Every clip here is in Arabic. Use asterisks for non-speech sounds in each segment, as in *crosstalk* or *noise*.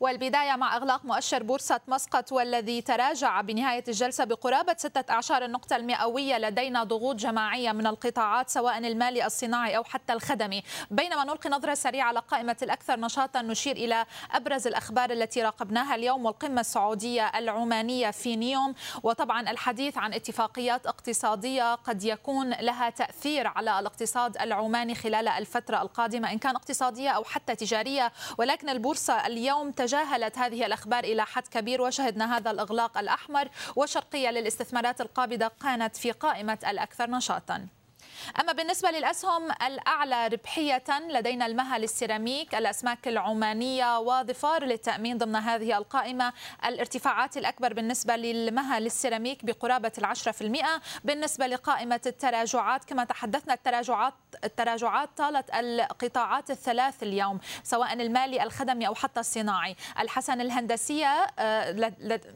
والبداية مع إغلاق مؤشر بورصة مسقط والذي تراجع بنهاية الجلسة بقرابة ستة أعشار النقطة المئوية لدينا ضغوط جماعية من القطاعات سواء المالي الصناعي أو حتى الخدمي. بينما نلقي نظرة سريعة على قائمة الأكثر نشاطا نشير إلى أبرز الأخبار التي راقبناها اليوم والقمة السعودية العمانية في نيوم. وطبعا الحديث عن اتفاقيات اقتصادية قد يكون لها تأثير على الاقتصاد العماني خلال الفترة القادمة إن كان اقتصادية أو حتى تجارية. ولكن البورصة اليوم تجاهلت هذه الأخبار إلى حد كبير وشهدنا هذا الإغلاق الأحمر وشرقية للاستثمارات القابضة كانت في قائمة الأكثر نشاطاً. أما بالنسبة للأسهم الأعلى ربحية لدينا المهل السيراميك الأسماك العمانية وظفار للتأمين ضمن هذه القائمة. الارتفاعات الأكبر بالنسبة للمهل السيراميك بقرابة العشرة في المئة. بالنسبة لقائمة التراجعات كما تحدثنا التراجعات التراجعات طالت القطاعات الثلاث اليوم سواء المالي الخدمي أو حتى الصناعي. الحسن الهندسية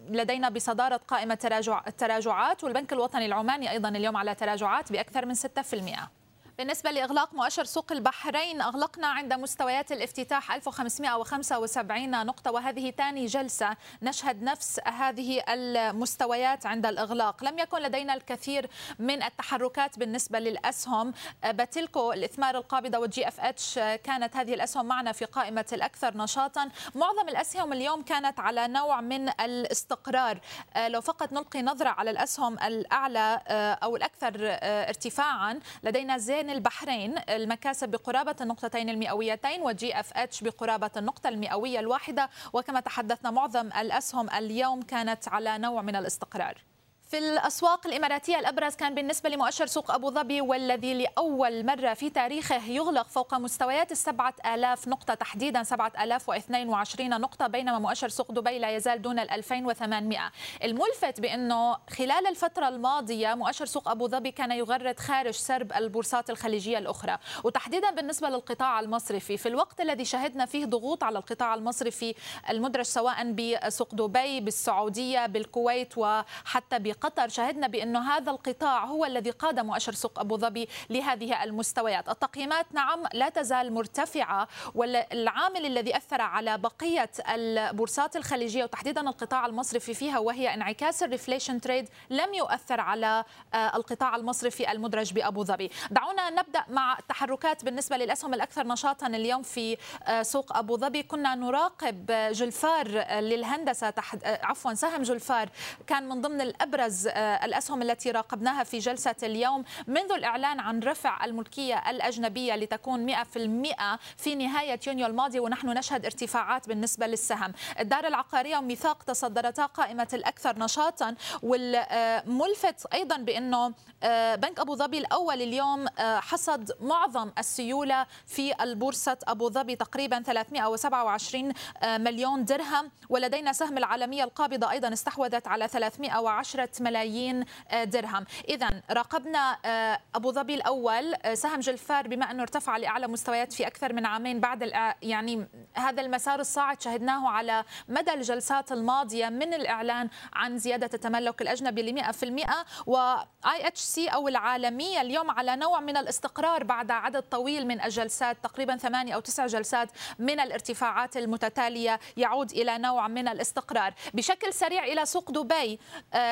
لدينا بصدارة قائمة التراجعات والبنك الوطني العماني أيضا اليوم على تراجعات بأكثر من 6% 100% بالنسبة لإغلاق مؤشر سوق البحرين أغلقنا عند مستويات الافتتاح 1575 نقطة وهذه ثاني جلسة نشهد نفس هذه المستويات عند الإغلاق. لم يكن لدينا الكثير من التحركات بالنسبة للأسهم. باتيلكو الإثمار القابضة وال GFH كانت هذه الأسهم معنا في قائمة الأكثر نشاطا. معظم الأسهم اليوم كانت على نوع من الاستقرار. لو فقط نلقي نظرة على الأسهم الأعلى أو الأكثر ارتفاعا لدينا زين البحرين المكاسب بقرابة النقطتين المئويتين و GFH بقرابة النقطة المئوية الواحدة. وكما تحدثنا معظم الأسهم اليوم كانت على نوع من الاستقرار. في الأسواق الإماراتية الأبرز كان بالنسبة لمؤشر سوق أبو ظبي والذي لأول مرة في تاريخه يغلق فوق مستويات السبعة آلاف نقطة تحديدا سبعة آلاف واثنين وعشرين نقطة بينما مؤشر سوق دبي لا يزال دون الألفين وثمانمائة. الملفت بأنه خلال الفترة الماضية مؤشر سوق أبو ظبي كان يغرد خارج سرب البورصات الخليجية الأخرى. وتحديدا بالنسبة للقطاع المصرفي في الوقت الذي شهدنا فيه ضغوط على القطاع المصرفي المدرج سواء بسوق دبي بالسعودية بالكويت وحتى قطر. شهدنا بأنه هذا القطاع هو الذي قاد مؤشر سوق أبو ظبي لهذه المستويات. التقييمات نعم لا تزال مرتفعة والعامل الذي أثر على بقية البورصات الخليجية وتحديدا القطاع المصرفي فيها وهي انعكاس الريفليشن تريد لم يؤثر على آه، القطاع المصرفي المدرج بأبو ظبي. دعونا نبدأ مع التحركات بالنسبة للأسهم الأكثر نشاطا اليوم في آه، سوق أبو ظبي. كنا نراقب جلفار للهندسة تحت آه، عفوا سهم جلفار كان من ضمن الأبرز أبرز آه، الأسهم التي راقبناها في جلسة اليوم منذ الإعلان عن رفع الملكية الأجنبية لتكون 100% في نهاية يونيو الماضي ونحن نشهد ارتفاعات بالنسبة للسهم. الدار العقارية وميثاق تصدرتا قائمة الأكثر نشاطا والملفت أيضا بأنه آه، بنك أبو ظبي الأول اليوم آه، حصد معظم السيولة في البورصة أبو ظبي تقريبا 327 مليون درهم ولدينا سهم العالمية القابضة أيضا استحوذت على 310 ملايين آه، درهم. إذا راقبنا آه، أبو ظبي الأول. آه، سهم جلفار بما أنه ارتفع لأعلى مستويات في أكثر من عامين بعد يعني هذا المسار الصاعد شهدناه على مدى الجلسات الماضية من الإعلان عن زيادة التملك الأجنبي ل 100% و IHC أو العالمية اليوم على نوع من الاستقرار بعد عدد طويل من الجلسات تقريبا ثمانية أو تسع جلسات من الارتفاعات المتتالية يعود إلى نوع من الاستقرار. بشكل سريع إلى سوق دبي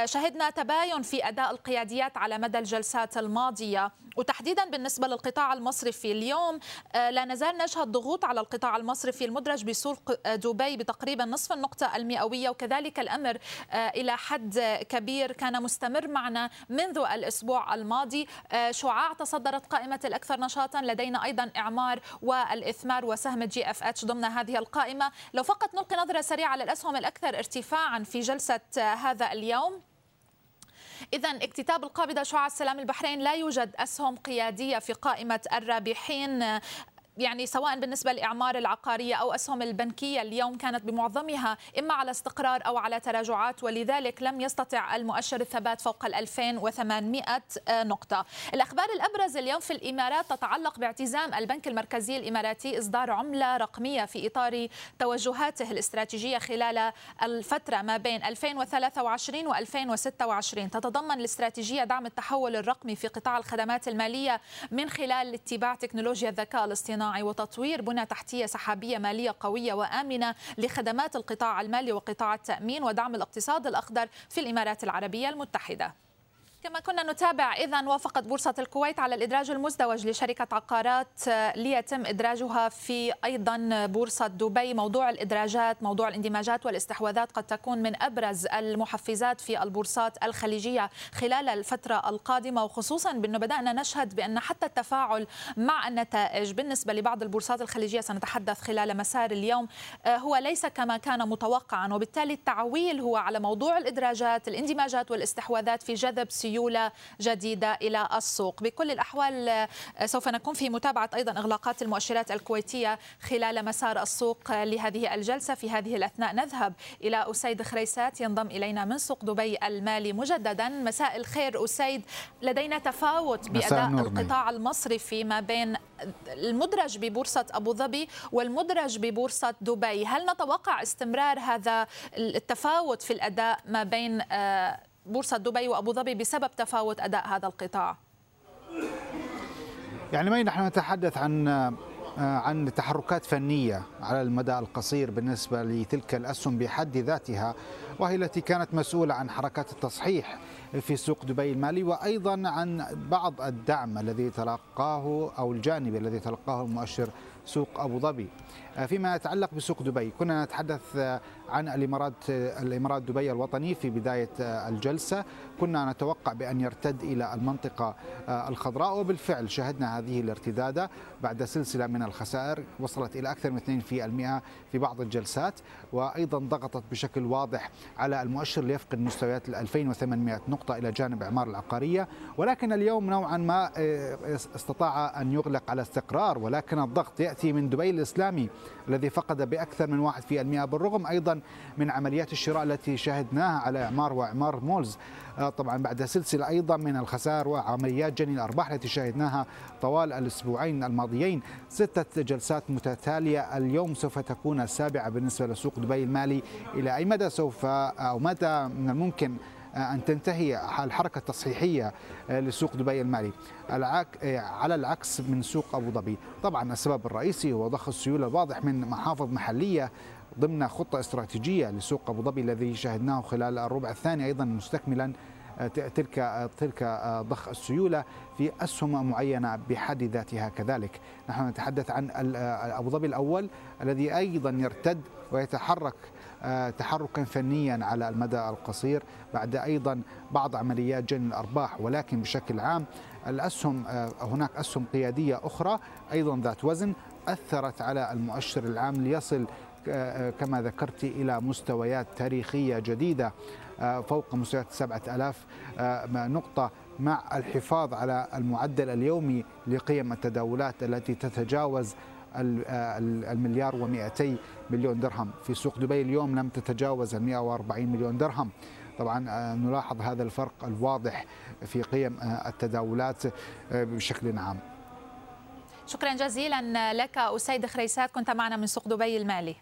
شهدنا شهدنا تباين في أداء القياديات على مدى الجلسات الماضية. وتحديدا بالنسبة للقطاع المصرفي اليوم آه، لا نزال نشهد ضغوط على القطاع المصرفي المدرج بسوق آه، دبي بتقريبا نصف النقطة المئوية وكذلك الأمر آه، إلى حد كبير كان مستمر معنا منذ الأسبوع الماضي. شعاع تصدرت قائمة الأكثر نشاطا لدينا أيضا إعمار والإثمار وسهم GFH ضمن هذه القائمة. لو فقط نلقي نظرة سريعة على الاسهم الأكثر ارتفاعا في جلسة هذا اليوم. إذا اكتتاب القابضة شعاع السلام البحرين لا يوجد أسهم قيادية في قائمة الرابحين. يعني سواء بالنسبة لإعمار العقارية أو أسهم البنكية اليوم كانت بمعظمها إما على استقرار أو على تراجعات ولذلك لم يستطع المؤشر الثبات فوق ال 2800 نقطة. الأخبار الأبرز اليوم في الإمارات تتعلق باعتزام البنك المركزي الإماراتي إصدار عملة رقمية في إطار توجهاته الاستراتيجية خلال الفترة ما بين 2023 و 2026 تتضمن الاستراتيجية دعم التحول الرقمي في قطاع الخدمات المالية من خلال اتباع تكنولوجيا الذكاء الاصطناعي. وتطوير بنى تحتية سحابية مالية قوية وآمنة لخدمات القطاع المالي وقطاع التأمين ودعم الاقتصاد الأخضر في الإمارات العربية المتحدة. كما كنا نتابع إذا وافقت بورصة الكويت على الإدراج المزدوج لشركة عقارات ليتم إدراجها في أيضا بورصة دبي. موضوع الإدراجات موضوع الاندماجات والاستحواذات قد تكون من أبرز المحفزات في البورصات الخليجية خلال الفترة القادمة وخصوصا بأنه بدأنا نشهد بأن حتى التفاعل مع النتائج بالنسبة لبعض البورصات الخليجية سنتحدث خلال مسار اليوم هو ليس كما كان متوقعا. وبالتالي التعويل هو على موضوع الإدراجات الاندماجات والاستحواذات في جذب سيولة سيولة جديدة إلى السوق. بكل الأحوال آه، سوف نكون في متابعة أيضا إغلاقات المؤشرات الكويتية خلال مسار السوق لهذه الجلسة. في هذه الأثناء نذهب إلى أسيد خريسات ينضم إلينا من سوق دبي المالي مجددا. مساء الخير أسيد. لدينا تفاوت بأداء القطاع المصرفي ما بين المدرج ببورصة أبو ظبي والمدرج ببورصة دبي. هل نتوقع استمرار هذا التفاوت في الأداء ما بين آه، بورصة دبي وأبو ظبي بسبب تفاوت أداء هذا القطاع. يعني ما نحن نتحدث عن آه، عن تحركات فنية على المدى القصير بالنسبة لتلك الأسهم بحد ذاتها وهي التي كانت مسؤولة عن حركات التصحيح في سوق دبي المالي وأيضا عن بعض الدعم الذي تلقاه أو الجانب الذي تلقاه المؤشر سوق أبو ظبي. فيما يتعلق بسوق دبي. كنا نتحدث آه، عن الإمارات آه، الإمارات دبي الوطني في بداية الجلسة. كنا نتوقع بأن يرتد إلى المنطقة الخضراء وبالفعل شهدنا هذه الارتدادة بعد سلسلة من الخسائر وصلت إلى أكثر من 2% في بعض الجلسات وأيضا ضغطت بشكل واضح على المؤشر ليفقد مستويات 2800 نقطة إلى جانب إعمار العقارية. ولكن اليوم نوعا ما استطاع أن يغلق على استقرار ولكن الضغط يأتي من دبي الإسلامي. الذي فقد بأكثر من 1% بالرغم أيضا من عمليات الشراء التي شاهدناها على إعمار وإعمار مولز. آه، طبعا بعد سلسلة أيضا من الخسائر وعمليات جني الأرباح التي شاهدناها طوال الأسبوعين الماضيين. ستة جلسات متتالية اليوم سوف تكون السابعة بالنسبة لسوق دبي المالي. إلى أي مدى سوف أو متى من الممكن أن تنتهي الحركة التصحيحية آه، لسوق دبي المالي. آه، على العكس من سوق أبو ظبي. طبعا السبب الرئيسي هو ضخ السيولة الواضح من محافظ محلية ضمن خطة استراتيجية لسوق أبو ظبي الذي شاهدناه خلال الربع الثاني أيضا مستكملا آه، تلك تلك ضخ السيولة في أسهم معينة بحد ذاتها كذلك، نحن نتحدث عن أبو ظبي الأول الذي أيضا يرتد ويتحرك تحركا فنيا على المدى القصير بعد أيضا بعض عمليات جني الأرباح ولكن بشكل عام الأسهم آه، هناك أسهم قيادية أخرى أيضا ذات وزن أثرت على المؤشر العام ليصل آه، كما ذكرت إلى مستويات تاريخية جديدة فوق مستويات 7000 نقطة مع الحفاظ على المعدل اليومي لقيم التداولات التي تتجاوز المليار و200 مليون درهم. في سوق دبي اليوم لم تتجاوز ال 140 مليون درهم. طبعا آه، نلاحظ هذا الفرق الواضح في قيم آه، التداولات آه، بشكل عام. شكرا جزيلا لك أسيد خريسات كنت معنا من سوق دبي المالي.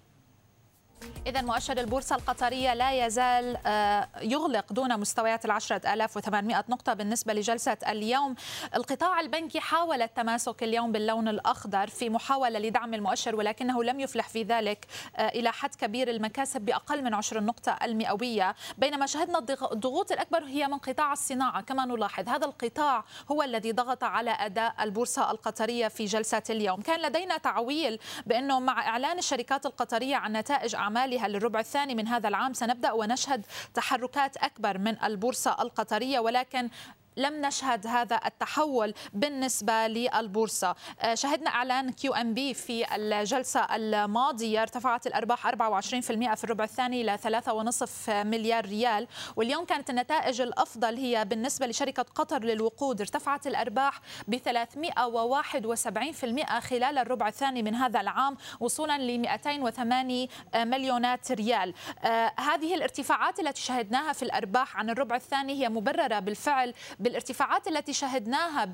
إذا مؤشر البورصة القطرية لا يزال آه، يغلق دون مستويات العشرة آلاف وثمانمائة نقطة بالنسبة لجلسة اليوم. القطاع البنكي حاول التماسك اليوم باللون الأخضر في محاولة لدعم المؤشر ولكنه لم يفلح في ذلك آه، إلى حد كبير المكاسب بأقل من عشر النقطة المئوية. بينما شهدنا الضغوط الأكبر هي من قطاع الصناعة. كما نلاحظ هذا القطاع هو الذي ضغط على أداء البورصة القطرية في جلسة اليوم. كان لدينا تعويل بأنه مع إعلان الشركات القطرية عن نتائج أعمال أعمالها للربع الثاني من هذا العام. سنبدأ ونشهد تحركات أكبر من البورصة القطرية ولكن لم نشهد هذا التحول بالنسبة للبورصة. آه، شهدنا إعلان QNB في الجلسة الماضية. ارتفعت الأرباح 24% في الربع الثاني إلى 3.5 مليار ريال. واليوم كانت النتائج الأفضل هي بالنسبة لشركة قطر للوقود. ارتفعت الأرباح ب 371% خلال الربع الثاني من هذا العام وصولا ل 208 مليونات ريال. آه، هذه الارتفاعات التي شهدناها في الأرباح عن الربع الثاني هي مبررة بالفعل بالارتفاعات التي شهدناها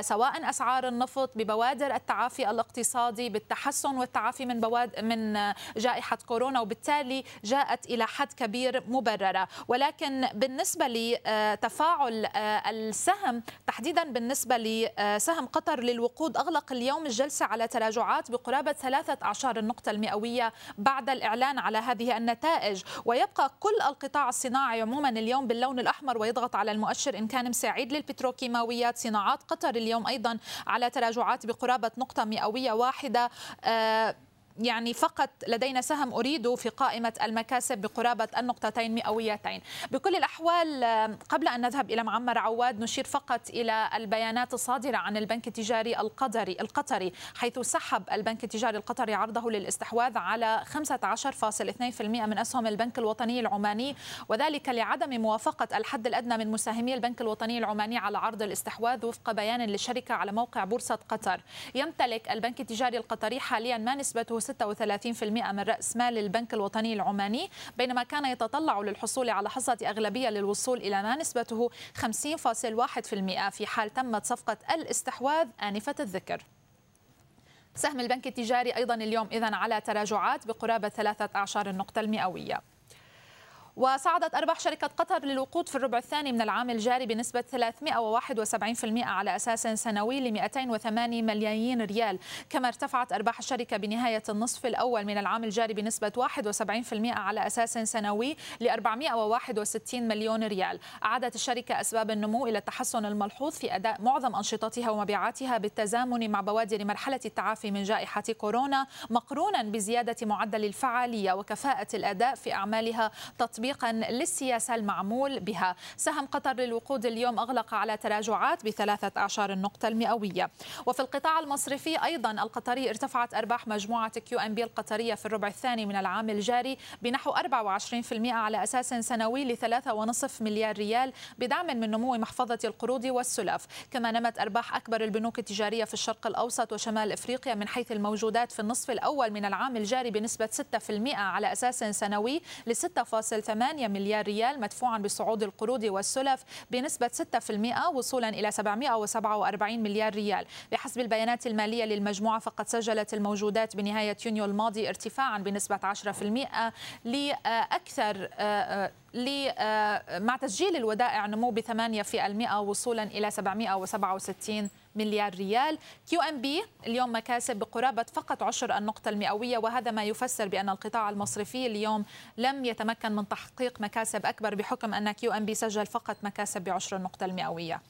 سواء أسعار النفط ببوادر التعافي الاقتصادي بالتحسن والتعافي من بواد من جائحة كورونا وبالتالي جاءت إلى حد كبير مبررة. ولكن بالنسبة لتفاعل السهم تحديدا بالنسبة لسهم قطر للوقود أغلق اليوم الجلسة على تراجعات بقرابة ثلاثة اعشار النقطة المئوية بعد الإعلان على هذه النتائج. ويبقى كل القطاع الصناعي عموما اليوم باللون الأحمر ويضغط على المؤشر إن كان سعيد للبتروكيماويات صناعات قطر اليوم أيضا على تراجعات بقرابة نقطة مئوية واحدة. آه يعني فقط لدينا سهم أريد في قائمة المكاسب بقرابة النقطتين مئويتين. بكل الأحوال قبل أن نذهب إلى معمر عواد نشير فقط إلى البيانات الصادرة عن البنك التجاري القطري القطري حيث سحب البنك التجاري القطري عرضه للاستحواذ على 15.2% من أسهم البنك الوطني العماني وذلك لعدم موافقة الحد الأدنى من مساهمي البنك الوطني العماني على عرض الاستحواذ وفق بيان للشركة على موقع بورصة قطر. يمتلك البنك التجاري القطري حاليا ما نسبته 36% من رأس مال البنك الوطني العماني بينما كان يتطلع للحصول على حصة أغلبية للوصول إلى ما نسبته 50.1% في حال تمت صفقة الاستحواذ آنفة الذكر. سهم البنك التجاري أيضا اليوم إذن على تراجعات بقرابة ثلاثة أعشار النقطة المئوية. وصعدت أرباح شركة قطر للوقود في الربع الثاني من العام الجاري بنسبة 371% على أساس سنوي ل 208 ملايين ريال. كما ارتفعت أرباح الشركة بنهاية النصف الأول من العام الجاري بنسبة 71% على أساس سنوي ل 461 مليون ريال. أعادت الشركة أسباب النمو إلى التحسن الملحوظ في أداء معظم أنشطتها ومبيعاتها بالتزامن مع بوادر مرحلة التعافي من جائحة كورونا مقرونا بزيادة معدل الفعالية وكفاءة الأداء في أعمالها تطبيق تطبيقا للسياسة المعمول بها. سهم قطر للوقود اليوم أغلق على تراجعات بثلاثة أعشار النقطة المئوية. وفي القطاع المصرفي أيضا القطري ارتفعت أرباح مجموعة QNB القطرية في الربع الثاني من العام الجاري بنحو 24% على أساس سنوي ل 3.5 مليار ريال بدعم من نمو محفظة القروض والسلف. كما نمت أرباح أكبر البنوك التجارية في الشرق الأوسط وشمال إفريقيا من حيث الموجودات في النصف الأول من العام الجاري بنسبة 6% على أساس سنوي ل 6.8 8 مليار ريال مدفوعا بصعود القروض والسلف بنسبة 6% وصولا إلى 747 مليار ريال. بحسب البيانات المالية للمجموعة فقد سجلت الموجودات بنهاية يونيو الماضي ارتفاعا بنسبة 10% لأكثر آه، آه، مع تسجيل الودائع نمو ب 8% وصولا إلى 767 مليار ريال. QNB اليوم مكاسب بقرابة فقط عشر النقطة المئوية وهذا ما يفسر بأن القطاع المصرفي اليوم لم يتمكن من تحقيق مكاسب أكبر بحكم أن QNB سجل فقط مكاسب بعشر النقطة المئوية.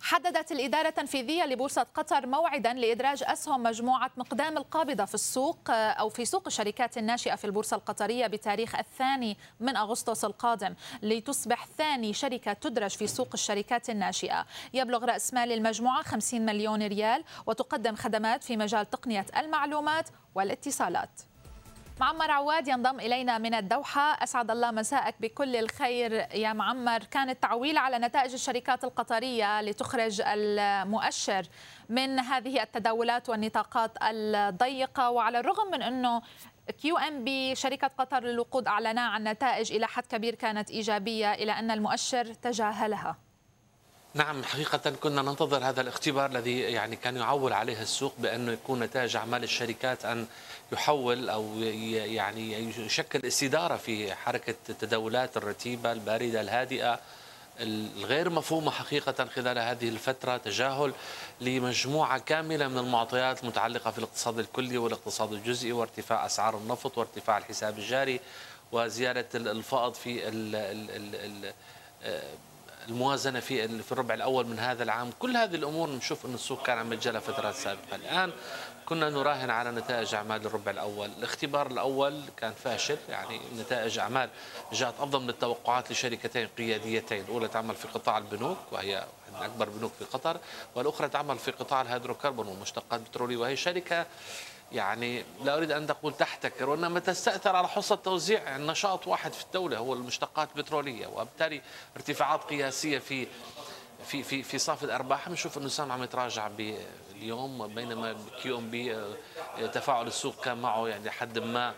حددت الإدارة التنفيذية لبورصة قطر موعدا لإدراج أسهم مجموعة مقدام القابضة في السوق أو في سوق الشركات الناشئة في البورصة القطرية بتاريخ الثاني من أغسطس القادم لتصبح ثاني شركة تدرج في سوق الشركات الناشئة. يبلغ رأس مال المجموعة 50 مليون ريال وتقدم خدمات في مجال تقنية المعلومات والاتصالات. معمر عواد ينضم إلينا من الدوحة. أسعد الله مساءك بكل الخير يا معمر. كان التعويل على نتائج الشركات القطرية لتخرج المؤشر من هذه التداولات والنطاقات الضيقة وعلى الرغم من أنه QNB وشركة قطر للوقود أعلنا عن نتائج إلى حد كبير كانت إيجابية إلا أن المؤشر تجاهلها. نعم حقيقة كنا ننتظر هذا الاختبار الذي يعني كان يعول عليه السوق بأنه يكون نتائج أعمال الشركات أن يحول أو يعني يشكل استدارة في حركة التداولات الرتيبة الباردة الهادئة الغير مفهومة حقيقة خلال هذه الفترة تجاهل لمجموعة كاملة من المعطيات المتعلقة في الاقتصاد الكلي والاقتصاد الجزئي وارتفاع أسعار النفط وارتفاع الحساب الجاري وزيادة الفائض في ال ال ال الموازنة في في الربع الأول من هذا العام. كل هذه الأمور نشوف انه السوق كان عم يتجلى فترات سابقة. الآن كنا نراهن على نتائج أعمال الربع الأول. الاختبار الأول كان فاشل يعني نتائج أعمال جاءت أفضل من التوقعات لشركتين قياديتين. الأولى تعمل في قطاع البنوك وهي من أكبر بنوك في قطر والأخرى تعمل في قطاع الهيدروكربون والمشتقات البتروليه وهي شركة يعني لا أريد أن أقول تحتكر وإنما تستأثر على حصة توزيع نشاط واحد في الدولة هو المشتقات البترولية وبالتالي ارتفاعات قياسية في في في في صافي الأرباح. بنشوف أنه سهم عم يتراجع اليوم بينما QNB تفاعل السوق كان معه يعني حد ما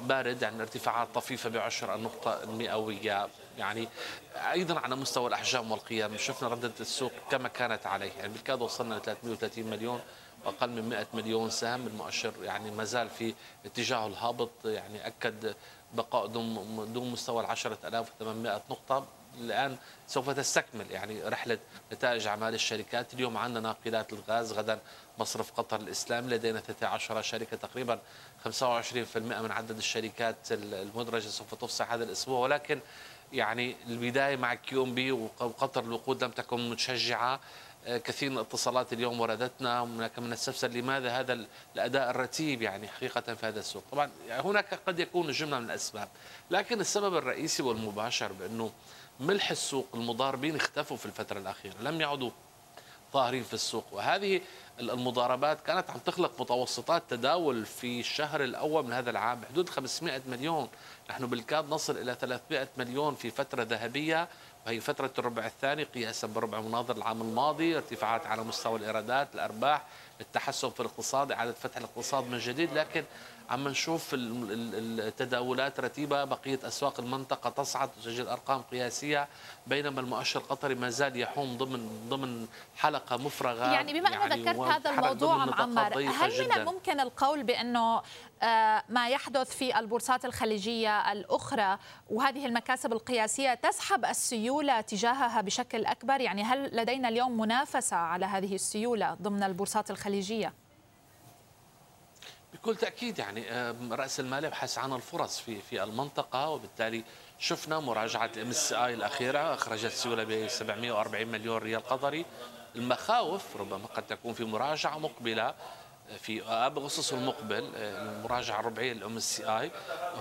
بارد يعني ارتفاعات طفيفة بعشر النقطة المئوية. يعني أيضا على مستوى الأحجام والقيم شفنا ردة السوق كما كانت عليه. يعني بالكاد وصلنا ل 330 مليون أقل من 100 مليون سهم. المؤشر يعني ما زال في اتجاهه الهابط يعني أكد بقاء دون مستوى ال 10800 نقطة. الآن سوف تستكمل يعني رحلة نتائج أعمال الشركات. اليوم عندنا ناقلات الغاز غدا مصرف قطر الإسلامي. لدينا 13 شركة تقريبا 25% من عدد الشركات المدرجة سوف تفصح هذا الأسبوع. ولكن يعني البداية مع QNB وقطر الوقود لم تكن مشجعة. كثير من الاتصالات اليوم وردتنا. هناك من استفسر لماذا هذا الأداء الرتيب يعني حقيقة في هذا السوق. طبعا هناك قد يكون جملة من الأسباب لكن السبب الرئيسي والمباشر بأنه ملح السوق المضاربين اختفوا في الفترة الأخيرة لم يعودوا ظاهرين في السوق. وهذه المضاربات كانت عم تخلق متوسطات تداول في الشهر الأول من هذا العام. بحدود 500 مليون. نحن بالكاد نصل إلى 300 مليون في فترة ذهبية وهي فترة الربع الثاني قياسا بربع مناظر العام الماضي ارتفاعات على مستوى الإيرادات الأرباح التحسن في الاقتصاد إعادة فتح الاقتصاد من جديد. لكن عم نشوف التداولات رتيبة. بقية أسواق المنطقة تصعد تسجل أرقام قياسية بينما المؤشر القطري ما زال يحوم ضمن ضمن حلقة مفرغة. يعني بما أنك يعني ذكرت هذا الموضوع معمر هل من الممكن القول بأنه آه، ما يحدث في البورصات الخليجية الأخرى وهذه المكاسب القياسية تسحب السيولة تجاهها بشكل أكبر؟ يعني هل لدينا اليوم منافسة على هذه السيولة ضمن البورصات الخليجية؟ بكل تأكيد يعني رأس المال يبحث عن الفرص في في المنطقة وبالتالي شفنا مراجعة MSCI الأخيرة أخرجت سيوله ب 740 مليون ريال قطري. المخاوف ربما قد تكون في مراجعة مقبلة في اب اغسطس المقبل المراجعة الربعية لل MSCI.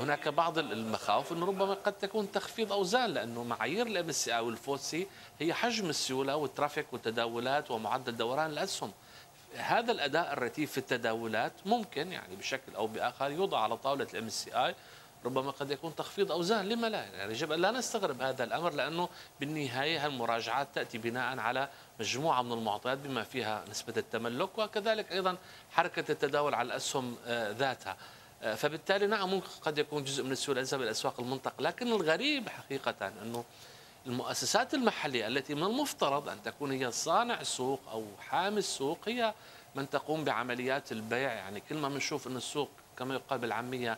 هناك بعض المخاوف إنه ربما قد تكون تخفيض أوزان لأنه معايير ال MSCI وال FTSE هي حجم السيولة وال traffic والتداولات ومعدل دوران الأسهم. هذا الأداء الرتيب في التداولات ممكن يعني بشكل أو بآخر يوضع على طاولة ال MSCI ربما قد يكون تخفيض اوزان لما لا؟ يعني يجب أن لا نستغرب هذا الأمر لأنه بالنهاية هالمراجعات تأتي بناء على مجموعة من المعطيات بما فيها نسبة التملك وكذلك أيضا حركة التداول على الأسهم آه، ذاتها. آه، فبالتالي نعم ممكن قد يكون جزء من السيوله إلى الأسواق المنطقة لكن الغريب حقيقه أنه المؤسسات المحلية التي من المفترض أن تكون هي صانع سوق أو حامي السوق هي من تقوم بعمليات البيع يعني كل ما بنشوف أن السوق كما يقال بالعامية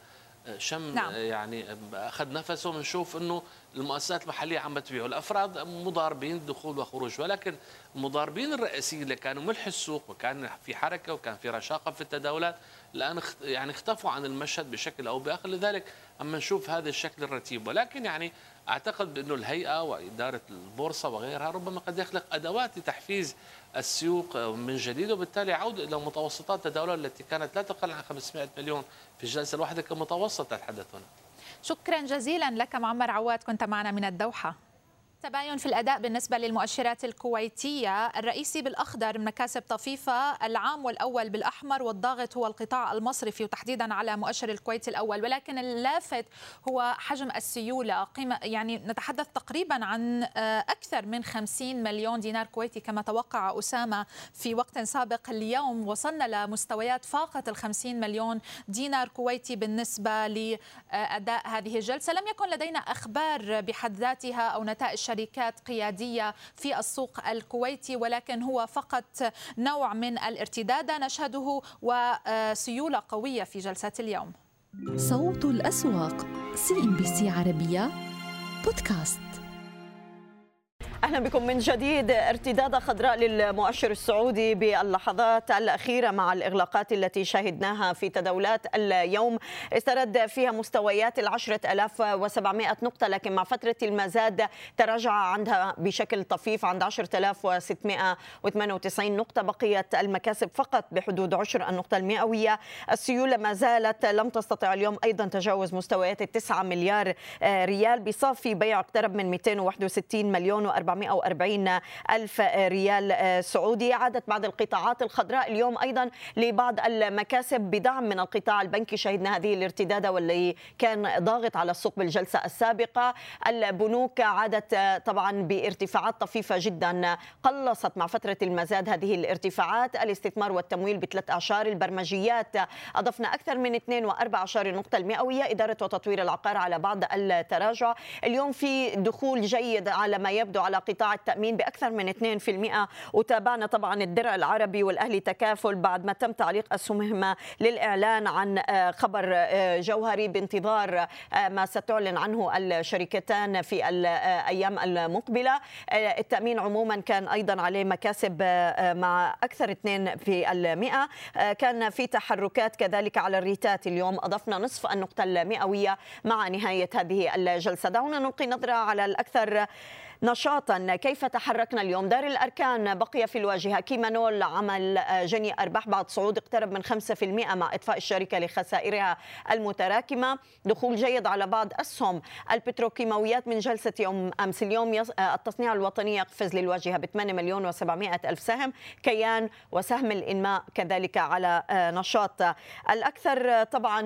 شم نعم. يعني أخذ نفسه بنشوف إنه المؤسسات المحلية عم بتبيع الأفراد مضاربين دخول وخروج ولكن المضاربين الرئيسيين اللي كانوا ملح السوق وكان في حركة وكان في رشاقة في التداولات الآن يعني اختفوا عن المشهد بشكل أو بآخر. لذلك أما نشوف هذا الشكل الرتيب. ولكن يعني أعتقد بأنه الهيئة وإدارة البورصة وغيرها ربما قد يخلق أدوات لتحفيز السوق من جديد وبالتالي عوده إلى متوسطات التداولات التي كانت لا تقل عن 500 مليون في الجلسة الواحدة كمتوسط تتحدث هنا. شكرا جزيلا لك معمر عواد كنت معنا من الدوحة. تباين في الأداء بالنسبة للمؤشرات الكويتية. الرئيسي بالأخضر مكاسب طفيفة العام والأول بالأحمر والضاغط هو القطاع المصرفي وتحديدا على مؤشر الكويت الأول. ولكن اللافت هو حجم السيولة. قيمة يعني نتحدث تقريبا عن آه، أكثر من 50 مليون دينار كويتي كما توقع أسامة في وقت سابق اليوم. وصلنا لمستويات فاقت ال 50 مليون دينار كويتي بالنسبة لأداء هذه الجلسة. لم يكن لدينا أخبار بحد ذاتها أو نتائج شركات قيادية في السوق الكويتي ولكن هو فقط نوع من الارتداد نشهده وسيولة قوية في جلسة اليوم. صوت الأسواق CNBC عربية بودكاست. أهلا بكم من جديد. ارتداد خضراء للمؤشر السعودي باللحظات الأخيرة مع الإغلاقات التي شهدناها في تداولات اليوم. استرد فيها مستويات ألاف وسبعمائة نقطة لكن مع فترة المزاد تراجع عندها بشكل طفيف عند عشرة ألاف وستمائة وثمانية وتسعين نقطة. بقيت المكاسب فقط بحدود عشر النقطة المئوية. السيولة ما زالت لم تستطع اليوم أيضا تجاوز مستويات التسعة مليار ريال بصافي. بيع اقترب من 261 مليون و400 440 ألف ريال سعودي. عادت بعض القطاعات الخضراء اليوم أيضا لبعض المكاسب بدعم من القطاع البنكي. شهدنا هذه الارتداد واللي كان ضاغط على السوق بالجلسة السابقة. البنوك عادت طبعا بارتفاعات طفيفة جدا. قلصت مع فترة المزاد هذه الارتفاعات. الاستثمار والتمويل بثلاث أعشار. البرمجيات أضفنا أكثر من 2 و14 نقطة المئوية. إدارة وتطوير العقار على بعض التراجع. اليوم في دخول جيد على ما يبدو على قطاع التأمين بأكثر من 2% وتابعنا طبعا الدرع العربي والأهلي تكافل بعد ما تم تعليق أسهمهما للإعلان عن آه، خبر آه، جوهري بانتظار آه، ما ستعلن عنه الشركتان في الأيام المقبلة. التأمين عموما كان أيضا عليه مكاسب مع أكثر 2 في المئة. كان في تحركات كذلك على الريتات. اليوم أضفنا نصف النقطة المئوية مع نهاية هذه الجلسة. دعونا نلقي نظرة على الأكثر نشاطا. كيف تحركنا اليوم؟ دار الأركان بقي في الواجهة. كيمانول عمل جني أرباح بعد صعود اقترب من 5% مع إطفاء الشركة لخسائرها المتراكمة. دخول جيد على بعض أسهم البتروكيماويات من جلسة يوم أمس. اليوم التصنيع الوطني يقفز للواجهة ب 8 مليون و700 ألف سهم كيان وسهم الإنماء كذلك على نشاط. الأكثر طبعا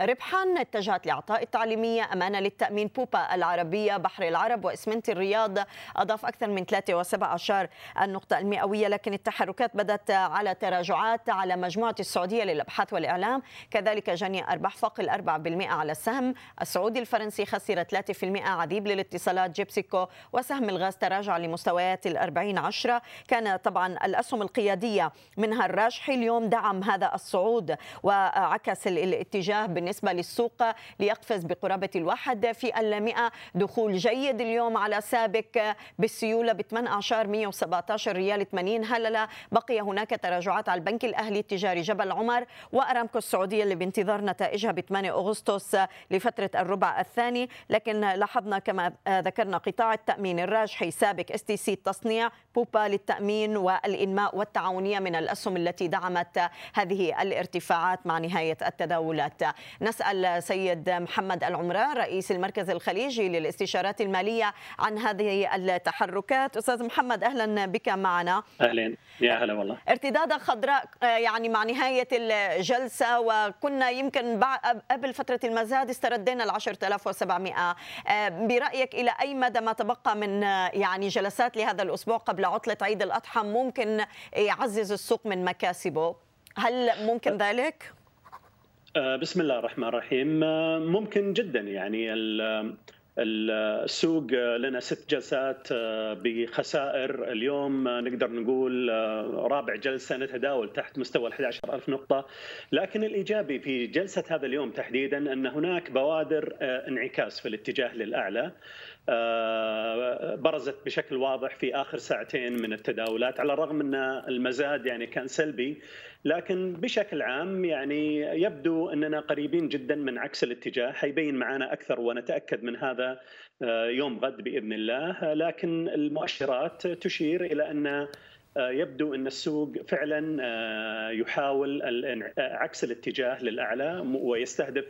ربحا اتجهت لإعطاء التعليمية أمانة للتأمين بوبا العربية بحر العرب وإسمنت الرياض. أضاف أكثر من 3.7 النقطة المئوية لكن التحركات بدأت على تراجعات على مجموعة السعودية للأبحاث والإعلام. كذلك جني أرباح فوق الأربع بالمئة على السهم السعودي الفرنسي خسر 3% عذيب للاتصالات جيبسيكو وسهم الغاز تراجع لمستويات الأربعين عشرة. كان طبعا الأسهم القيادية منها الراجحي. اليوم دعم هذا الصعود وعكس الاتجاه بالنسبة للسوق ليقفز بقرابة الواحد في المئة. دخول جيد اليوم على سابق بالسيولة ب 18 117 ريال 80 هللة بقي هناك تراجعات على البنك الأهلي التجاري جبل عمر وأرامكو السعودية اللي بانتظار نتائجها ب 8 أغسطس لفترة الربع الثاني. لكن لاحظنا كما ذكرنا قطاع التأمين الراجحي سابك STC التصنيع بوبا للتأمين والإنماء والتعاونية من الأسهم التي دعمت هذه الارتفاعات مع نهاية التداولات. نسأل سيد محمد العمران رئيس المركز الخليجي للاستشارات المالية عن هذه التحركات. أستاذ محمد أهلا بك معنا. أهلا. يا هلا والله. ارتدادة خضراء يعني مع نهاية الجلسة وكنا يمكن قبل فترة المزاد استردينا ال 10700 برأيك إلى أي مدى ما تبقى من يعني جلسات لهذا الأسبوع قبل عطلة عيد الأضحى ممكن يعزز السوق من مكاسبه؟ هل ممكن ذلك؟ آه، بسم الله الرحمن الرحيم. آه، ممكن جدا يعني السوق لنا ست جلسات آه، بخسائر. اليوم نقدر نقول رابع جلسة نتداول تحت مستوى ال 11000 نقطة. لكن الإيجابي في جلسة هذا اليوم تحديدا أن هناك بوادر انعكاس في الاتجاه للأعلى. برزت بشكل واضح في آخر ساعتين من التداولات على الرغم أن المزاد يعني كان سلبي. لكن بشكل عام يعني يبدو أننا قريبين جدا من عكس الاتجاه. حيبين معنا أكثر ونتأكد من هذا آه، يوم غد بإذن الله. لكن المؤشرات تشير إلى أن آه، يبدو أن السوق فعلا آه، يحاول عكس الاتجاه للأعلى ويستهدف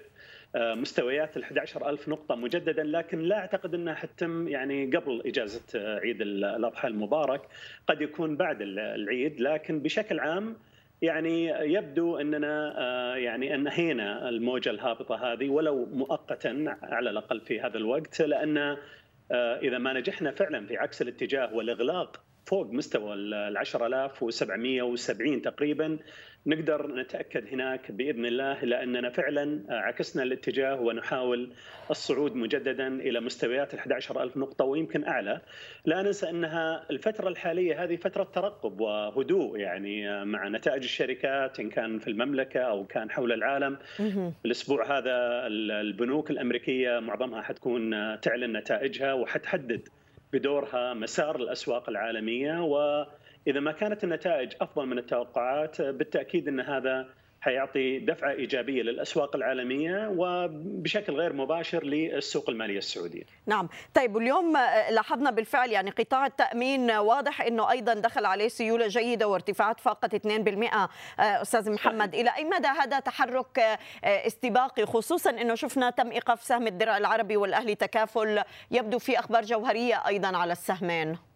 مستويات ال 11000 نقطة مجددا. لكن لا أعتقد أنها حتتم يعني قبل إجازة عيد الأضحى المبارك. قد يكون بعد العيد. لكن بشكل عام يعني يبدو أننا آه، يعني أنهينا الموجة الهابطة هذه ولو مؤقتا على الأقل في هذا الوقت لأن آه، إذا ما نجحنا فعلا في عكس الاتجاه والإغلاق فوق مستوى ال 10770 تقريبا نقدر نتأكد هناك بإذن الله لأننا فعلا عكسنا الاتجاه ونحاول الصعود مجددا إلى مستويات ال 11000 نقطة ويمكن أعلى. لا ننسى أنها الفترة الحالية هذه فترة ترقب وهدوء يعني مع نتائج الشركات إن كان في المملكة أو كان حول العالم. الأسبوع هذا البنوك الأمريكية معظمها حتكون تعلن نتائجها وحتحدد بدورها مسار الأسواق العالمية وإذا ما كانت النتائج أفضل من التوقعات بالتأكيد إن هذا حيعطي دفعة إيجابية للأسواق العالمية وبشكل غير مباشر للسوق المالية السعودية. نعم، طيب واليوم لاحظنا بالفعل يعني قطاع التأمين واضح إنه أيضا دخل عليه سيولة جيدة وارتفاعات فاقت 2% أستاذ محمد، إلى أي مدى هذا تحرك استباقي خصوصا إنه شفنا تم ايقاف سهم الدرع العربي والأهلي تكافل يبدو في أخبار جوهرية أيضا على السهمين.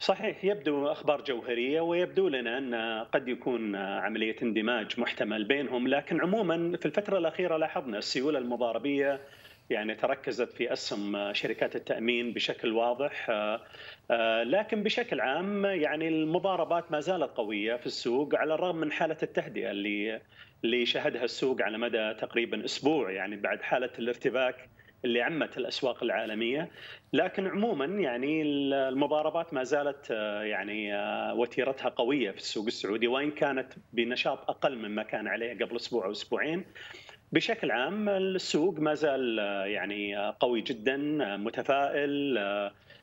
صحيح يبدو أخبار جوهرية ويبدو لنا أن قد يكون عملية اندماج محتمل بينهم لكن عموما في الفترة الأخيرة لاحظنا السيولة المضاربية يعني تركزت في أسهم شركات التأمين بشكل واضح لكن بشكل عام يعني المضاربات ما زالت قوية في السوق على الرغم من حالة التهدئة اللي اللي شهدها السوق على مدى تقريبا أسبوع يعني بعد حالة الارتباك اللي عمت الأسواق العالمية. لكن عموما يعني المضاربات ما زالت يعني وتيرتها قوية في السوق السعودي وإن كانت بنشاط أقل مما كان عليه قبل أسبوع أو أسبوعين. بشكل عام السوق ما زال يعني قوي جدا متفائل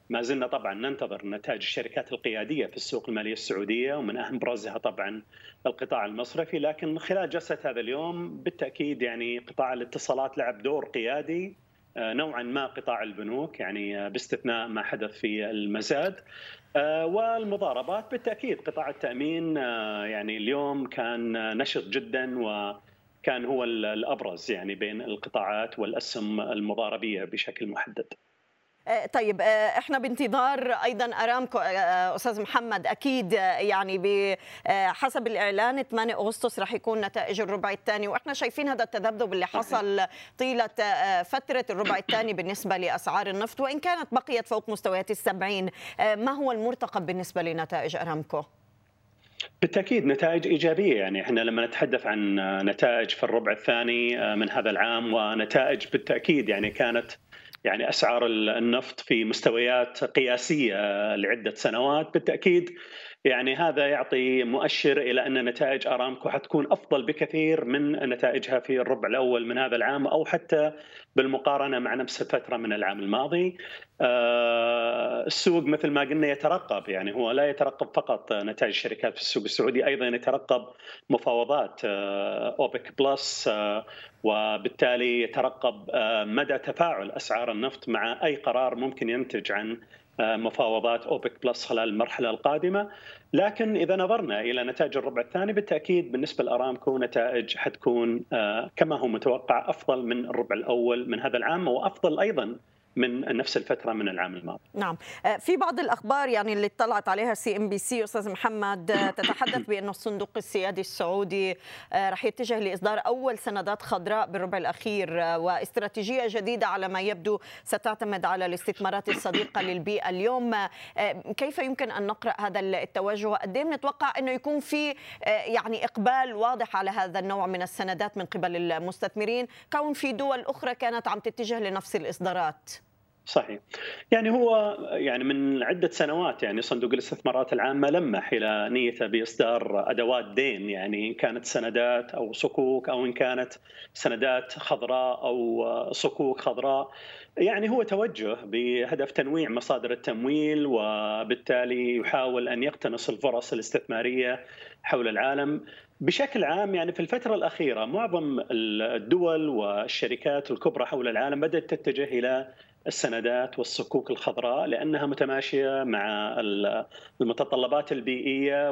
ما زلنا طبعا ننتظر نتائج الشركات القيادية في السوق المالية السعودية ومن أهم برزها طبعا القطاع المصرفي. لكن خلال جلسة هذا اليوم بالتأكيد يعني قطاع الاتصالات لعب دور قيادي. نوعا ما قطاع البنوك يعني باستثناء ما حدث في المزاد والمضاربات بالتأكيد قطاع التأمين يعني اليوم كان نشط جدا وكان هو الأبرز يعني بين القطاعات والأسهم المضاربية بشكل محدد. طيب إحنا بانتظار أيضا ارامكو أستاذ محمد أكيد يعني بحسب الإعلان 8 أغسطس راح يكون نتائج الربع الثاني وإحنا شايفين هذا التذبذب اللي حصل طيلة فترة الربع الثاني بالنسبة لأسعار النفط وإن كانت بقيت فوق مستويات السبعين ما هو المرتقب بالنسبة لنتائج ارامكو؟ بالتأكيد نتائج إيجابية يعني إحنا لما نتحدث عن نتائج في الربع الثاني من هذا العام ونتائج بالتأكيد يعني كانت يعني أسعار النفط في مستويات قياسية لعدة سنوات. بالتأكيد يعني هذا يعطي مؤشر إلى أن نتائج آرامكو حتكون أفضل بكثير من نتائجها في الربع الأول من هذا العام أو حتى بالمقارنة مع نفس الفترة من العام الماضي. السوق مثل ما قلنا يترقب يعني هو لا يترقب فقط نتائج الشركات في السوق السعودي أيضا يترقب مفاوضات أوبك بلس وبالتالي يترقب مدى تفاعل أسعار النفط مع أي قرار ممكن ينتج عن مفاوضات أوبك بلس خلال المرحلة القادمة. لكن إذا نظرنا إلى نتائج الربع الثاني بالتأكيد بالنسبة لأرامكو نتائج حتكون كما هو متوقع أفضل من الربع الأول من هذا العام وأفضل أيضا من نفس الفترة من العام الماضي. نعم، في بعض الأخبار يعني اللي اطلعت عليها CNBC أستاذ محمد *coughs* تتحدث بانه الصندوق السيادي السعودي راح يتجه لإصدار أول سندات خضراء بالربع الأخير واستراتيجية جديدة على ما يبدو ستعتمد على الاستثمارات الصديقة للبيئة، اليوم كيف يمكن أن نقرأ هذا التوجه وقد نتوقع إنه يكون في يعني إقبال واضح على هذا النوع من السندات من قبل المستثمرين كون في دول أخرى كانت عم تتجه لنفس الإصدارات. صحيح. يعني هو يعني من عدة سنوات يعني صندوق الاستثمارات العامة لمح إلى نيته بإصدار أدوات دين. يعني إن كانت سندات أو صكوك أو إن كانت سندات خضراء أو صكوك خضراء. يعني هو توجه بهدف تنويع مصادر التمويل وبالتالي يحاول أن يقتنص الفرص الاستثمارية حول العالم. بشكل عام يعني في الفترة الأخيرة معظم الدول والشركات الكبرى حول العالم بدأت تتجه إلى السندات والصكوك الخضراء لأنها متماشية مع المتطلبات البيئية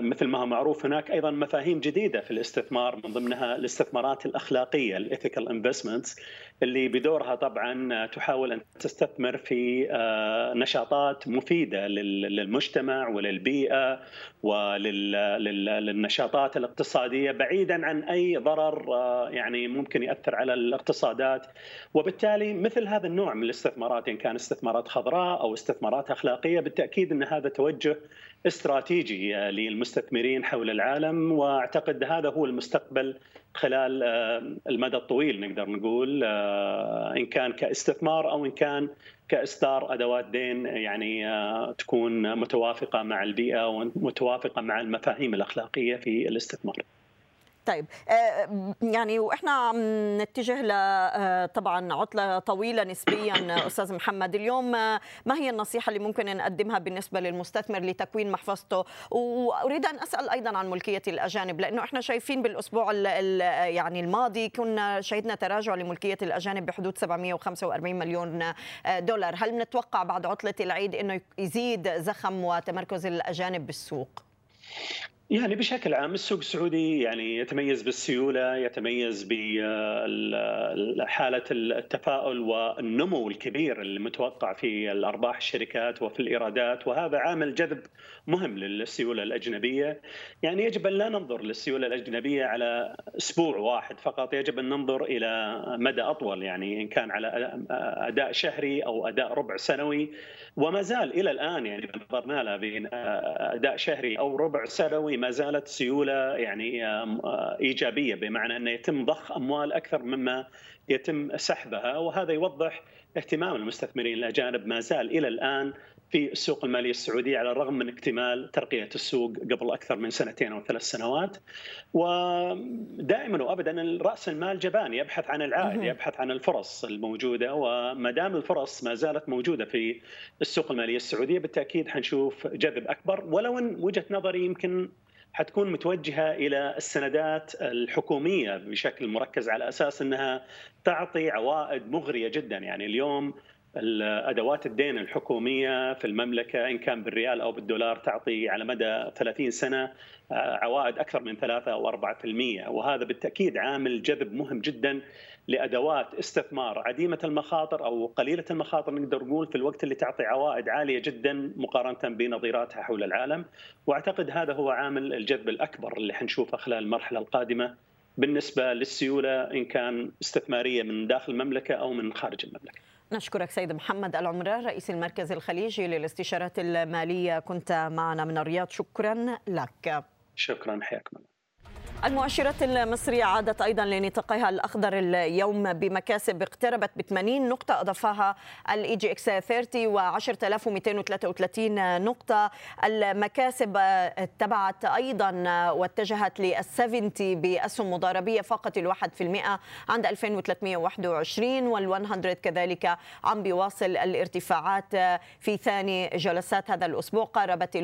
مثل ما هو معروف هناك أيضا مفاهيم جديدة في الاستثمار من ضمنها الاستثمارات الأخلاقية ال ethical investments اللي بدورها طبعا تحاول أن تستثمر في نشاطات مفيدة للمجتمع وللبيئة وللنشاطات الاقتصادية بعيدا عن أي ضرر يعني ممكن يأثر على الاقتصادات. وبالتالي مثل هذا النوع من الاستثمارات إن كان استثمارات خضراء أو استثمارات أخلاقية بالتأكيد إن هذا توجه استراتيجي للمستثمرين حول العالم واعتقد هذا هو المستقبل خلال المدى الطويل نقدر نقول إن كان كاستثمار أو إن كان كإصدار أدوات دين يعني تكون متوافقة مع البيئة ومتوافقة مع المفاهيم الأخلاقية في الاستثمار. طيب آه، يعني وإحنا عم نتجه ل آه، طبعا عطلة طويلة نسبيا أستاذ محمد. اليوم آه، ما هي النصيحة اللي ممكن نقدمها بالنسبة للمستثمر لتكوين محفظته؟ وأريد أن أسأل أيضا عن ملكية الأجانب لأنه إحنا شايفين بالأسبوع يعني الماضي كنا شهدنا تراجع لملكية الأجانب بحدود 745 مليون دولار. هل نتوقع بعد عطلة العيد إنه يزيد زخم وتمركز الأجانب بالسوق؟ يعني بشكل عام السوق السعودي يعني يتميز بالسيولة، يتميز بحالة التفاؤل والنمو الكبير المتوقع في الأرباح الشركات وفي الإيرادات وهذا عامل جذب مهم للسيولة الأجنبية، يعني يجب أن لا ننظر للسيولة الأجنبية على أسبوع واحد فقط، يجب أن ننظر إلى مدى أطول يعني إن كان على أداء شهري أو أداء ربع سنوي. وما زال إلى الآن يعني نظرنا له بين أداء شهري أو ربع سنوي ما زالت سيولة يعني إيجابية بمعنى انه يتم ضخ أموال أكثر مما يتم سحبها وهذا يوضح اهتمام المستثمرين الأجانب ما زال إلى الآن في السوق المالية السعودية على الرغم من اكتمال ترقية السوق قبل أكثر من سنتين أو ثلاث سنوات. ودائما وابدا رأس المال جبان يبحث عن العائد يبحث عن الفرص الموجودة وما دام الفرص ما زالت موجودة في السوق المالية السعودية بالتأكيد حنشوف جذب أكبر ولو إن وجهة نظري يمكن حتكون متوجهة إلى السندات الحكومية بشكل مركز على أساس إنها تعطي عوائد مغرية جدا. يعني اليوم الأدوات الدين الحكومية في المملكة إن كان بالريال أو بالدولار تعطي على مدى 30 سنة آه، عوائد أكثر من 3 أو 4% وهذا بالتأكيد عامل جذب مهم جدا لأدوات استثمار عديمة المخاطر أو قليلة المخاطر نقدر نقول في الوقت اللي تعطي عوائد عالية جدا مقارنة بنظيراتها حول العالم وأعتقد هذا هو عامل الجذب الأكبر اللي حنشوفه خلال المرحلة القادمة بالنسبة للسيولة إن كان استثمارية من داخل المملكة أو من خارج المملكة. نشكرك سيد محمد العمران رئيس المركز الخليجي للاستشارات المالية كنت معنا من الرياض شكرا لك. شكرا حياكم الله. المؤشرات المصرية عادت أيضا لنطاقها الأخضر اليوم بمكاسب اقتربت ب 80 نقطة أضافها ال EGX 30 و 10233 نقطة. المكاسب اتبعت أيضا واتجهت لل 70 بأسهم مضاربية الواحد في المئة عند 2321 وال 100 كذلك عم بيواصل الارتفاعات في ثاني جلسات هذا الأسبوع قاربت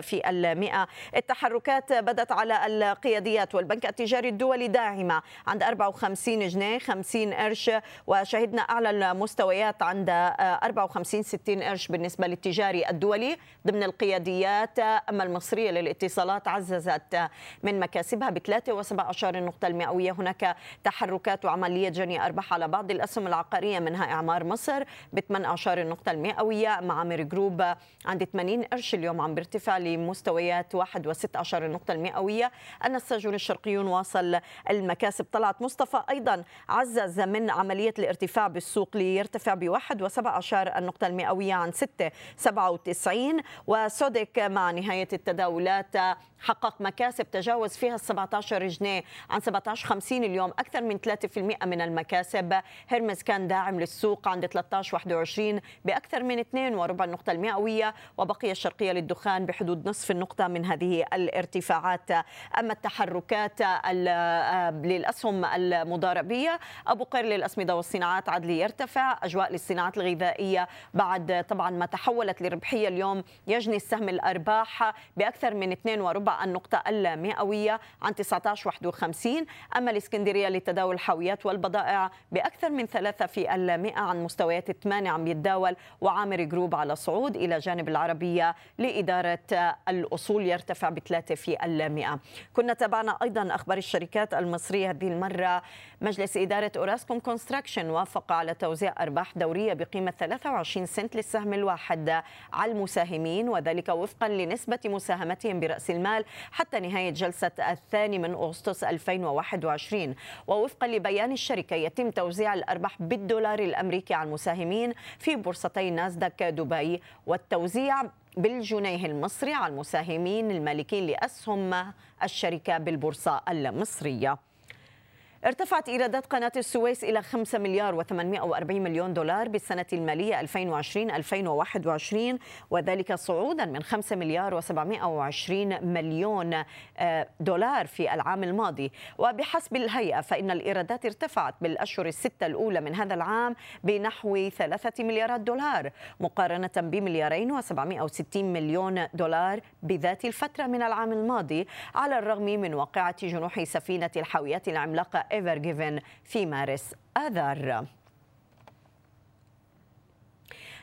في المئة. التحركات بدت على القيادية السنديات والبنك التجاري الدولي داعمة عند 54 جنيه 50 قرش وشهدنا أعلى المستويات عند 54 60 قرش بالنسبة للتجاري الدولي. ضمن القياديات أما المصرية للاتصالات عززت من مكاسبها ب 3.17 النقطة المئوية. هناك تحركات وعملية جني أرباح على بعض الأسهم العقارية منها إعمار مصر ب 18 النقطة المئوية. معامر جروب عند 80 قرش اليوم عم بيرتفع لمستويات 1.16 النقطة المئوية. النساج الرجل الشرقيون واصل المكاسب. طلعت مصطفى أيضا عزز من عملية الارتفاع بالسوق ليرتفع بواحد وسبع أشار النقطة المئوية عن ستة سبعة وتسعين. وسودك مع نهاية التداولات حقق مكاسب تجاوز فيها ال 17 جنيه عن 17 50 اليوم أكثر من 3% من المكاسب. هرمز كان داعم للسوق عند 13 21 بأكثر من 2 وربع النقطة المئوية وبقي الشرقية للدخان بحدود نصف النقطة من هذه الارتفاعات. أما التحركات للأسهم المضاربية أبو قير للأسمدة والصناعات عدلي يرتفع أجواء للصناعات الغذائية بعد طبعا ما تحولت لربحية اليوم يجني السهم الأرباح بأكثر من 2 وربع النقطة المئوية عن 19.51 أما الإسكندرية لتداول الحاويات والبضائع بأكثر من 3 في المئة عن مستويات 8 عم يتداول وعامر Group على صعود إلى جانب العربية لإدارة الأصول يرتفع ب 3 في المئة. كنا تابعنا أيضا أخبار الشركات المصرية هذه المرة. مجلس إدارة Orascom Construction وافق على توزيع أرباح دورية بقيمة 23 سنت للسهم الواحد على المساهمين وذلك وفقا لنسبة مساهمتهم برأس المال. الأعمال حتى نهاية جلسة الثاني من أغسطس 2021 ووفقا لبيان الشركة يتم توزيع الأرباح بالدولار الأمريكي على المساهمين في بورصتي ناسداك دبي والتوزيع بالجنيه المصري على المساهمين المالكين لأسهم الشركة بالبورصة المصرية. ارتفعت إيرادات قناة السويس إلى 5 مليار و840 مليون دولار بالسنة المالية 2020-2021 وذلك صعودا من 5 مليار و720 مليون آه، دولار في العام الماضي. وبحسب الهيئة فإن الإيرادات ارتفعت بالأشهر الستة الأولى من هذا العام بنحو 3 مليارات دولار مقارنة بمليارين و760 مليون دولار بذات الفترة من العام الماضي على الرغم من واقعة جنوح سفينة الحاويات العملاقة ايفر جيفن في مارس آذار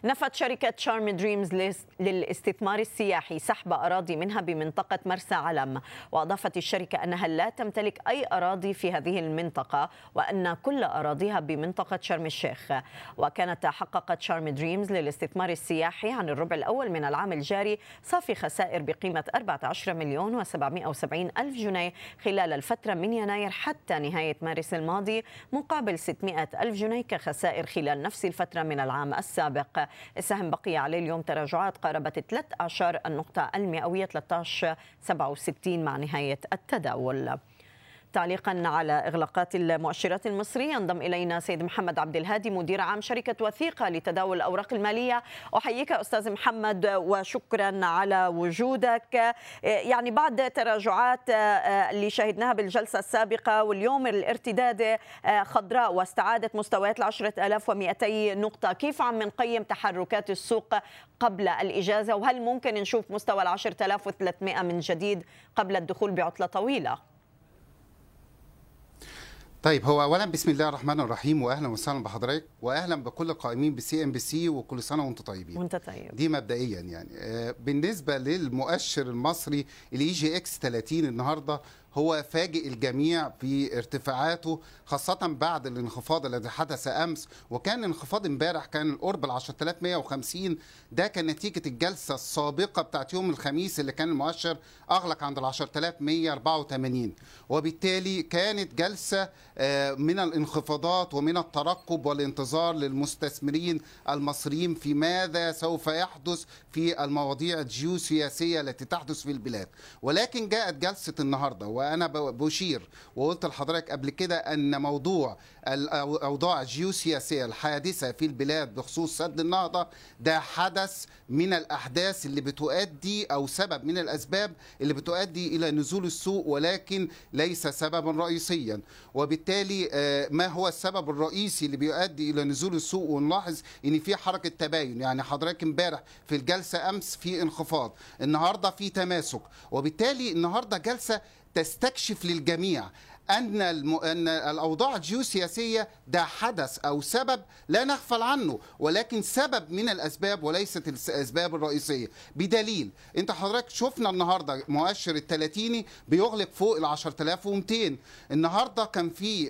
نفت شركة شارم دريمز للاستثمار السياحي سحب أراضي منها بمنطقة مرسى علم. وأضافت الشركة أنها لا تمتلك أي أراضي في هذه المنطقة وأن كل أراضيها بمنطقة شرم الشيخ. وكانت حققت شارم دريمز للاستثمار السياحي عن الربع الأول من العام الجاري صافي خسائر بقيمة 14 مليون و770 ألف جنيه خلال الفترة من يناير حتى نهاية مارس الماضي مقابل 600 ألف جنيه كخسائر خلال نفس الفترة من العام السابق. السهم بقي عليه اليوم تراجعات قاربت 13 النقطة المئوية 13.67 مع نهاية التداول. تعليقا على إغلاقات المؤشرات المصرية. ينضم إلينا سيد محمد عبد الهادي مدير عام شركة وثيقة لتداول الأوراق المالية. أحييك أستاذ محمد وشكرا على وجودك. يعني بعد تراجعات اللي شهدناها بالجلسة السابقة واليوم الارتداد خضراء واستعادت مستويات ال 10200 نقطة كيف عم نقيم تحركات السوق قبل الإجازة؟ وهل ممكن نشوف مستوى ال 10300 من جديد قبل الدخول بعطلة طويلة؟ طيب هو اولا بسم الله الرحمن الرحيم واهلا وسهلا بحضرتك واهلا بكل القائمين ب CNBC وكل سنة وأنتم طيبين. وأنت طيب. دي مبدئيا يعني. بالنسبة للمؤشر المصري ال EGX 30 النهارده هو فاجئ الجميع في ارتفاعاته خاصة بعد الانخفاض الذي حدث أمس وكان انخفاض امبارح كان قرب ال 10150 ده كان نتيجة الجلسة السابقة بتاعت يوم الخميس اللي كان المؤشر أغلق عند ال 10184 وبالتالي كانت جلسة من الانخفاضات ومن الترقب والانتظار للمستثمرين المصريين في ماذا سوف يحدث في المواضيع الجيوسياسية التي تحدث في البلاد. ولكن جاءت جلسة النهاردة وأنا بشير وقلت لحضرتك قبل كده أن موضوع الاوضاع الجيوسياسية الحادثة في البلاد بخصوص سد النهضة ده حدث من الأحداث اللي بتؤدي أو سبب من الأسباب اللي بتؤدي إلى نزول السوق ولكن ليس سببا رئيسيا. وبالتالي ما هو السبب الرئيسي اللي بيؤدي إلى نزول السوق؟ ونلاحظ إن في حركة تباين. يعني حضرتك امبارح في الجلسة أمس في انخفاض. النهارده في تماسك. وبالتالي النهارده جلسة تستكشف للجميع أن الم... أن الأوضاع الجيوسياسية ده حدث أو سبب لا نغفل عنه ولكن سبب من الأسباب وليست الأسباب الرئيسية. بدليل أنت حضرتك شفنا النهارده مؤشر الثلاثيني بيغلق فوق ال 10200 النهارده كان في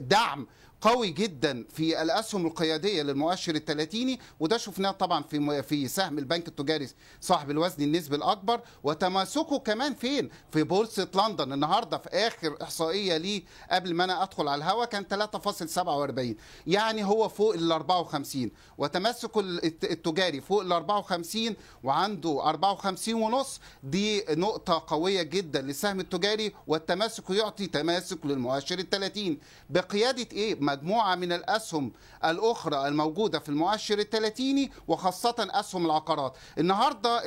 دعم قوي جدا في الأسهم القيادية للمؤشر الثلاثيني وده شفناه طبعا في في سهم البنك التجاري صاحب الوزن النسبي الأكبر وتماسكه كمان فين؟ في بورصة لندن. النهارده في آخر إحصائية ليه قبل ما أنا أدخل على الهواء كان 3.47 يعني هو فوق ال 54 وتماسكه التجاري فوق ال 54 وعنده 54 ونص. دي نقطة قوية جدا للسهم التجاري والتماسك يعطي تماسك للمؤشر الثلاثين بقيادة إيه؟ مجموعة من الأسهم الأخرى الموجودة في المؤشر الثلاثيني وخاصة أسهم العقارات. النهاردة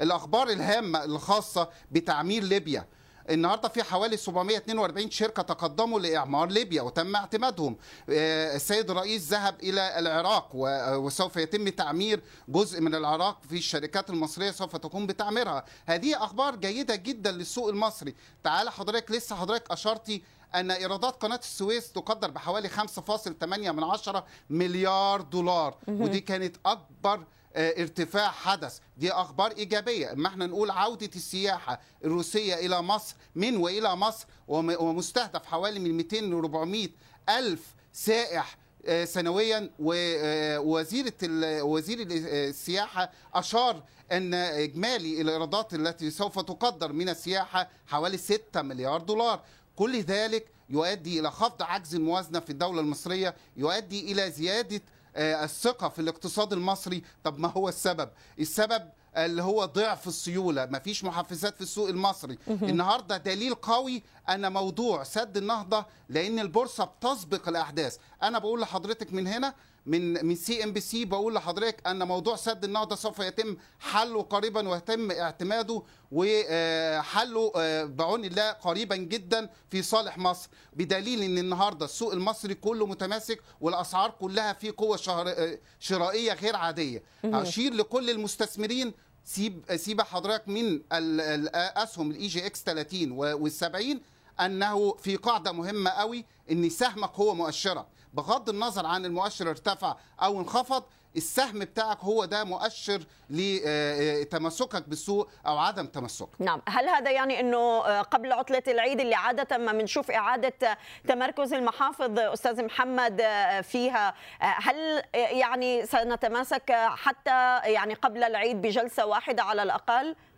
الأخبار الهامة الخاصة بتعمير ليبيا. النهارده في حوالي 742 شركة تقدموا لإعمار ليبيا وتم اعتمادهم. السيد الرئيس ذهب إلى العراق وسوف يتم تعمير جزء من العراق في الشركات المصرية سوف تقوم بتعميرها. هذه أخبار جيدة جدا للسوق المصري. تعال حضرتك لسه حضرتك أشرتي أن إيرادات قناة السويس تقدر بحوالي 5.8 من عشرة مليار دولار. ودي كانت أكبر ارتفاع حدث. دي أخبار إيجابية. اما إحنا نقول عودة السياحة الروسية إلى مصر من وإلى مصر ومستهدف حوالي من 200 ل 400 ألف سائح سنويا. ووزيره وزير السياحة أشار أن إجمالي الإيرادات التي سوف تقدر من السياحة حوالي 6 مليار دولار. كل ذلك يؤدي إلى خفض عجز الموازنة في الدولة المصرية يؤدي إلى زيادة الثقة في الاقتصاد المصري. طب ما هو السبب؟ السبب اللي هو ضعف السيولة. مفيش محفزات في السوق المصري. النهارده دليل قوي ان موضوع سد النهضة لأن البورصة بتسبق الأحداث. أنا بقول لحضرتك من هنا من من CNBC بقول لحضرتك أن موضوع سد النهضه سوف يتم حله قريبا ويتم اعتماده وحله آه، بعون الله قريبا جدا في صالح مصر. بدليل إن النهارده السوق المصري كله متماسك والأسعار كلها في قوة شهر- آه، شرائية غير عادية. اشير لكل المستثمرين سيب سيب حضرتك من ال- الاسهم ال EGX 30 وال 70 أنه في قاعدة مهمة قوي إن سهمك هو مؤشرك. بغض النظر عن المؤشر ارتفع أو انخفض السهم بتاعك هو ده مؤشر لتمسكك بالسوق أو عدم تمسكك. نعم. هل هذا يعني إنه آه، قبل عطلة العيد اللي عادة ما بنشوف إعادة آه، تمركز المحافظ آه، أستاذ محمد آه، فيها آه، هل آه، يعني سنتماسك آه، حتى يعني قبل العيد بجلسة واحدة على الأقل؟ آه، ال- ال-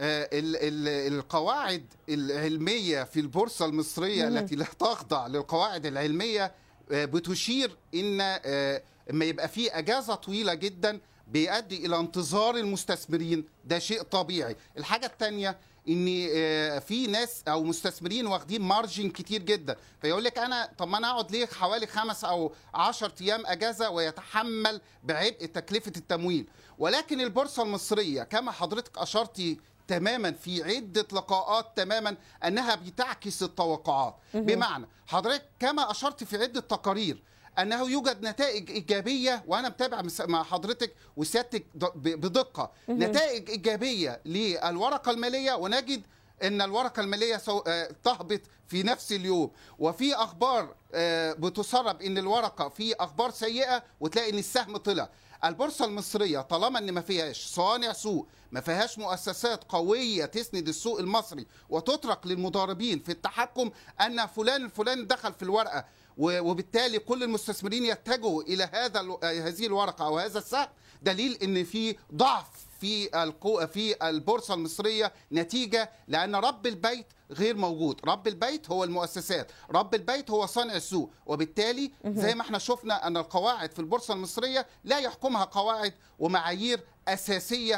القواعد العلمية في البورصة المصرية التي لا تخضع للقواعد العلمية آه، بتشير إن آه، لما يبقى في أجازة طويلة جدا بيؤدي إلى انتظار المستثمرين. ده شيء طبيعي. الحاجة الثانية إن آه، في ناس أو مستثمرين واخدين مارجن كتير جدا. فيقول لك أنا طب ما أنا أقعد ليه حوالي خمس أو عشر أيام أجازة ويتحمل بعبء تكلفة التمويل؟ ولكن البورصة المصرية كما حضرتك أشرتي تماما في عدة لقاءات تماما أنها بتعكس التوقعات. بمعنى حضرتك كما أشرت في عدة تقارير أنه يوجد نتائج إيجابية وأنا متابع مع حضرتك وسيادتك بدقة. نتائج إيجابية للورقة المالية ونجد إن الورقة المالية. آه، تهبط في نفس اليوم. وفي أخبار آه، بتسرب إن الورقة في أخبار سيئة وتلاقي إن السهم طلع. البورصة المصرية طالما إن ما فيهاش صانع سوق ما فيهاش مؤسسات قوية تسند السوق المصري وتترك للمضاربين في التحكم أن فلان الفلاني دخل في الورقة وبالتالي كل المستثمرين يتجهوا إلى هذا هذه الورقة أو هذا السهم دليل إن في ضعف في القو... في البورصة المصرية نتيجة لأن رب البيت غير موجود. رب البيت هو المؤسسات. رب البيت هو صانع السوق. وبالتالي زي ما إحنا شفنا أن القواعد في البورصة المصرية لا يحكمها قواعد ومعايير أساسية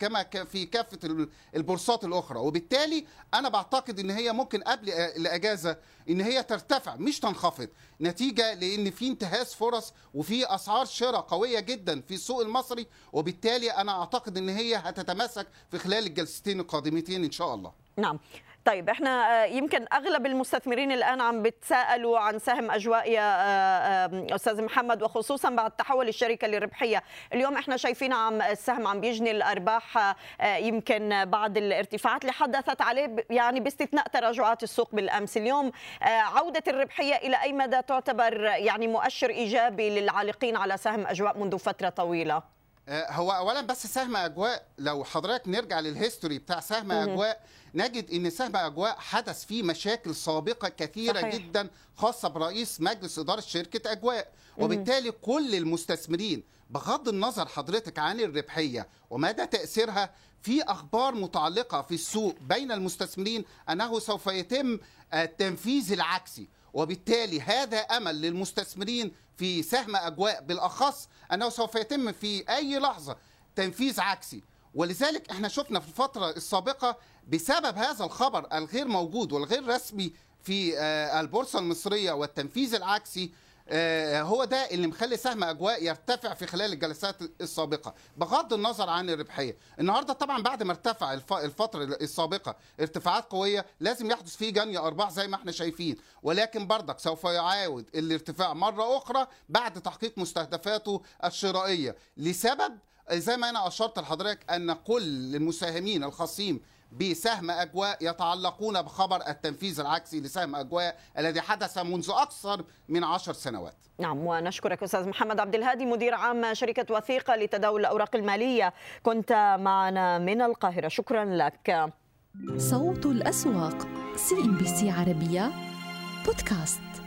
كما في كافة ال- البورصات الأخرى. وبالتالي أنا بعتقد إن هي ممكن قبل الأجازة إن هي ترتفع مش تنخفض. نتيجة لإن في انتهاز فرص وفي أسعار شراء قوية جدا في السوق المصري. وبالتالي أنا أعتقد إن هي هتتماسك في خلال الجلستين القادمتين إن شاء الله. نعم. طيب إحنا آه، يمكن أغلب المستثمرين الآن عم بتسالوا عن سهم أجواء يا آه، آه، أستاذ محمد وخصوصا بعد تحول الشركة للربحيه، اليوم إحنا شايفين عم السهم عم بيجني الأرباح يمكن بعد الارتفاعات اللي حدثت عليه يعني باستثناء تراجعات السوق بالأمس، اليوم عودة الربحية إلى أي مدى تعتبر يعني مؤشر إيجابي للعالقين على سهم أجواء منذ فترة طويلة؟ هو اولا بس سهم أجواء لو حضرتك نرجع للهيستوري بتاع سهم أجواء نجد إن سهم أجواء حدث فيه مشاكل سابقة كثيرة صحيح. جدا خاصة برئيس مجلس إدارة شركة أجواء. وبالتالي كل المستثمرين بغض النظر حضرتك عن الربحية ومدى تأثيرها في أخبار متعلقة في السوق بين المستثمرين أنه سوف يتم التنفيذ العكسي. وبالتالي هذا أمل للمستثمرين في سهم أجواء بالأخص أنه سوف يتم في أي لحظة تنفيذ عكسي. ولذلك إحنا شفنا في الفترة السابقة بسبب هذا الخبر الغير موجود والغير رسمي في آه، البورصة المصرية والتنفيذ العكسي آه، هو ده اللي مخلي سهم أجواء يرتفع في خلال الجلسات السابقة. بغض النظر عن الربحية النهارده طبعا بعد ما ارتفع الف- الفترة السابقة ارتفاعات قوية لازم يحدث فيه جني أرباح زي ما إحنا شايفين. ولكن بردك سوف يعاود الارتفاع مرة أخرى بعد تحقيق مستهدفاته الشرائية. لسبب زي ما أنا أشرت لحضرتك أن كل المساهمين الخاصين بسهم أجواء يتعلقون بخبر التنفيذ العكسي لسهم أجواء الذي حدث منذ أكثر من عشر سنوات. نعم ونشكرك أستاذ محمد عبد الهادي مدير عام شركة وثيقة لتداول الأوراق المالية. كنت معنا من القاهرة. شكرا لك. صوت الأسواق CNBC عربية بودكاست.